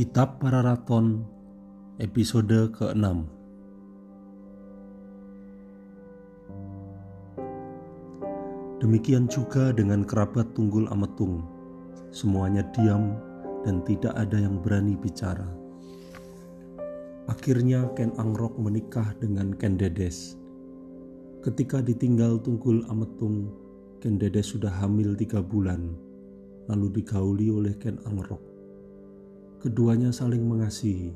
Kitab Para Raton episode ke-6 Demikian juga dengan kerabat Tunggul Ametung. Semuanya diam dan tidak ada yang berani bicara Akhirnya Ken Angrok menikah dengan Ken Dedes Ketika ditinggal Tunggul Ametung Ken Dedes sudah hamil tiga bulan Lalu digauli oleh Ken Angrok Keduanya saling mengasihi.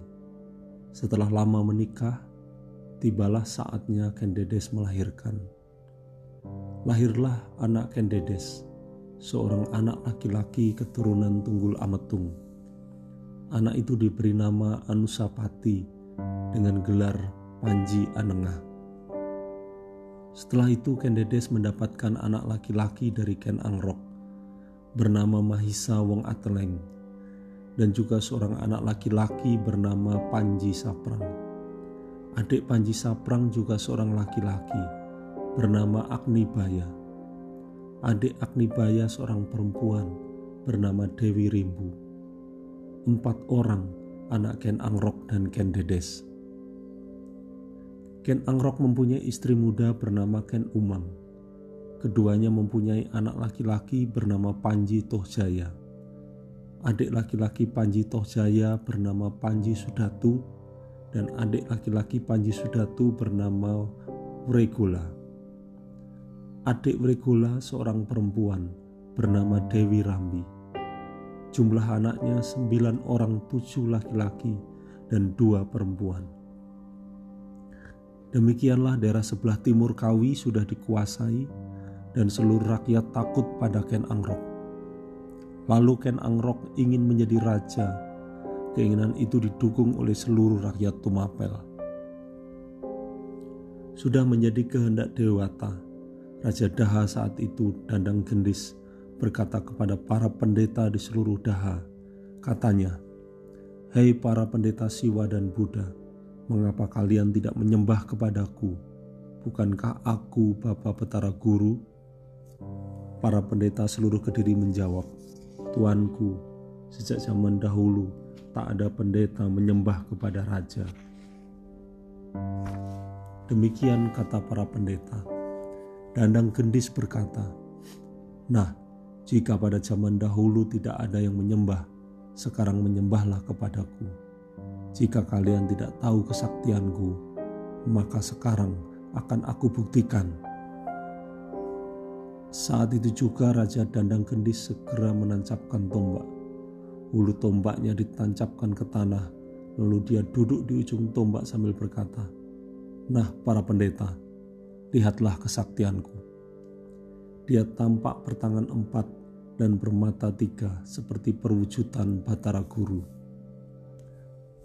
Setelah lama menikah, tibalah saatnya Kendedes melahirkan. Lahirlah anak Kendedes, seorang anak laki-laki keturunan Tunggul Ametung. Anak itu diberi nama Anusapati dengan gelar Panji Anengah. Setelah itu Kendedes mendapatkan anak laki-laki dari Ken Angrok bernama Mahisa Wong Ateleng dan juga seorang anak laki-laki bernama Panji Saprang. Adik Panji Saprang juga seorang laki-laki bernama Agnibaya. Adik Agnibaya seorang perempuan bernama Dewi Rimbu. Empat orang anak Ken Angrok dan Ken Dedes. Ken Angrok mempunyai istri muda bernama Ken Umang. Keduanya mempunyai anak laki-laki bernama Panji Tohjaya adik laki-laki Panji Tohjaya bernama Panji Sudatu dan adik laki-laki Panji Sudatu bernama Wregola. Adik Wregola seorang perempuan bernama Dewi Rambi. Jumlah anaknya sembilan orang tujuh laki-laki dan dua perempuan. Demikianlah daerah sebelah timur Kawi sudah dikuasai dan seluruh rakyat takut pada Ken Angrok Lalu Ken Angrok ingin menjadi raja. Keinginan itu didukung oleh seluruh rakyat Tumapel. Sudah menjadi kehendak Dewata, Raja Daha saat itu Dandang Gendis berkata kepada para pendeta di seluruh Daha, katanya, Hei para pendeta Siwa dan Buddha, mengapa kalian tidak menyembah kepadaku? Bukankah aku Bapak Petara Guru? Para pendeta seluruh kediri menjawab, Tuanku, sejak zaman dahulu tak ada pendeta menyembah kepada raja. Demikian kata para pendeta. Dandang Gendis berkata, Nah, jika pada zaman dahulu tidak ada yang menyembah, sekarang menyembahlah kepadaku. Jika kalian tidak tahu kesaktianku, maka sekarang akan aku buktikan saat itu juga Raja Dandang Gendis segera menancapkan tombak. Ulu tombaknya ditancapkan ke tanah, lalu dia duduk di ujung tombak sambil berkata, Nah para pendeta, lihatlah kesaktianku. Dia tampak bertangan empat dan bermata tiga seperti perwujudan Batara Guru.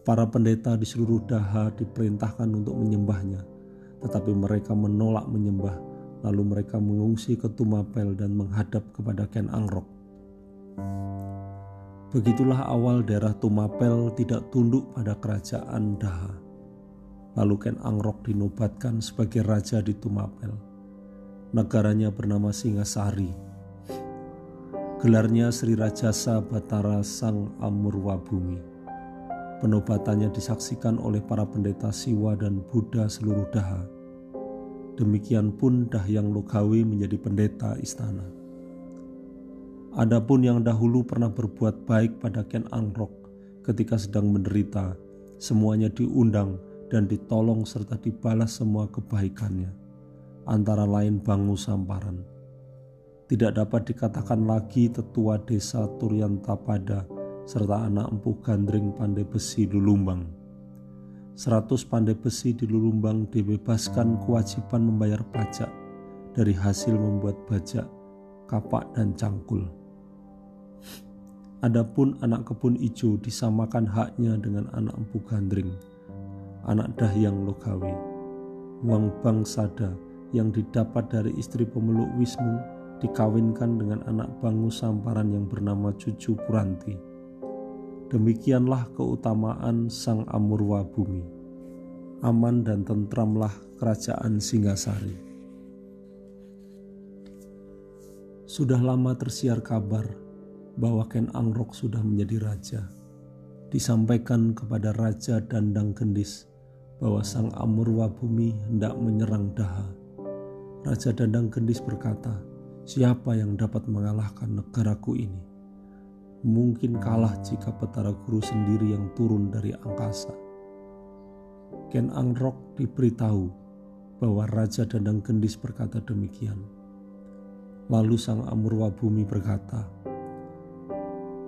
Para pendeta di seluruh daha diperintahkan untuk menyembahnya, tetapi mereka menolak menyembah Lalu mereka mengungsi ke Tumapel dan menghadap kepada Ken Angrok. Begitulah awal daerah Tumapel tidak tunduk pada kerajaan Daha. Lalu Ken Angrok dinobatkan sebagai raja di Tumapel. Negaranya bernama Singasari. Gelarnya Sri Rajasa Batara Sang Amurwa Bumi. Penobatannya disaksikan oleh para pendeta Siwa dan Buddha seluruh Daha Demikian pun Dahyang Logawi menjadi pendeta istana. Adapun yang dahulu pernah berbuat baik pada Ken Angrok ketika sedang menderita, semuanya diundang dan ditolong serta dibalas semua kebaikannya, antara lain Bangu Samparan. Tidak dapat dikatakan lagi tetua desa Turyan Tapada serta anak empuh gandring pandai besi Lulumbang Seratus pandai besi di Lulumbang dibebaskan kewajiban membayar pajak dari hasil membuat bajak, kapak, dan cangkul. Adapun anak kebun ijo disamakan haknya dengan anak empu gandring, anak dahyang logawi. Uang bang sada yang didapat dari istri pemeluk Wisnu dikawinkan dengan anak bangu samparan yang bernama Cucu Puranti. Demikianlah keutamaan Sang Amurwa bumi. Aman dan tentramlah kerajaan Singasari. Sudah lama tersiar kabar bahwa Ken Angrok sudah menjadi raja. Disampaikan kepada Raja Dandang Gendis bahwa Sang Amurwa bumi hendak menyerang Daha. Raja Dandang Gendis berkata, siapa yang dapat mengalahkan negaraku ini? Mungkin kalah jika petara guru sendiri yang turun dari angkasa. Ken Angrok diberitahu bahwa Raja Dandang Gendis berkata demikian. Lalu Sang Amurwa Bumi berkata,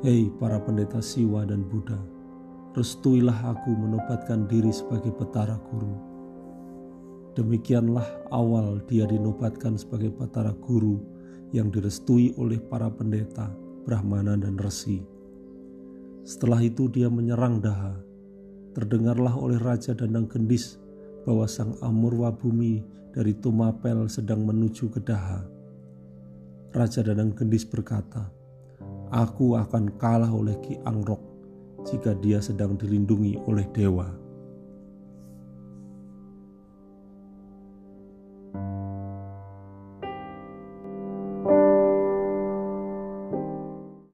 Hei para pendeta Siwa dan Buddha, restuilah aku menobatkan diri sebagai petara guru. Demikianlah awal dia dinobatkan sebagai petara guru yang direstui oleh para pendeta Brahmana dan Resi. Setelah itu dia menyerang Daha. Terdengarlah oleh Raja Dandang Gendis bahwa sang Amurwa bumi dari Tumapel sedang menuju ke Daha. Raja Dandang Gendis berkata, Aku akan kalah oleh Ki Angrok jika dia sedang dilindungi oleh dewa.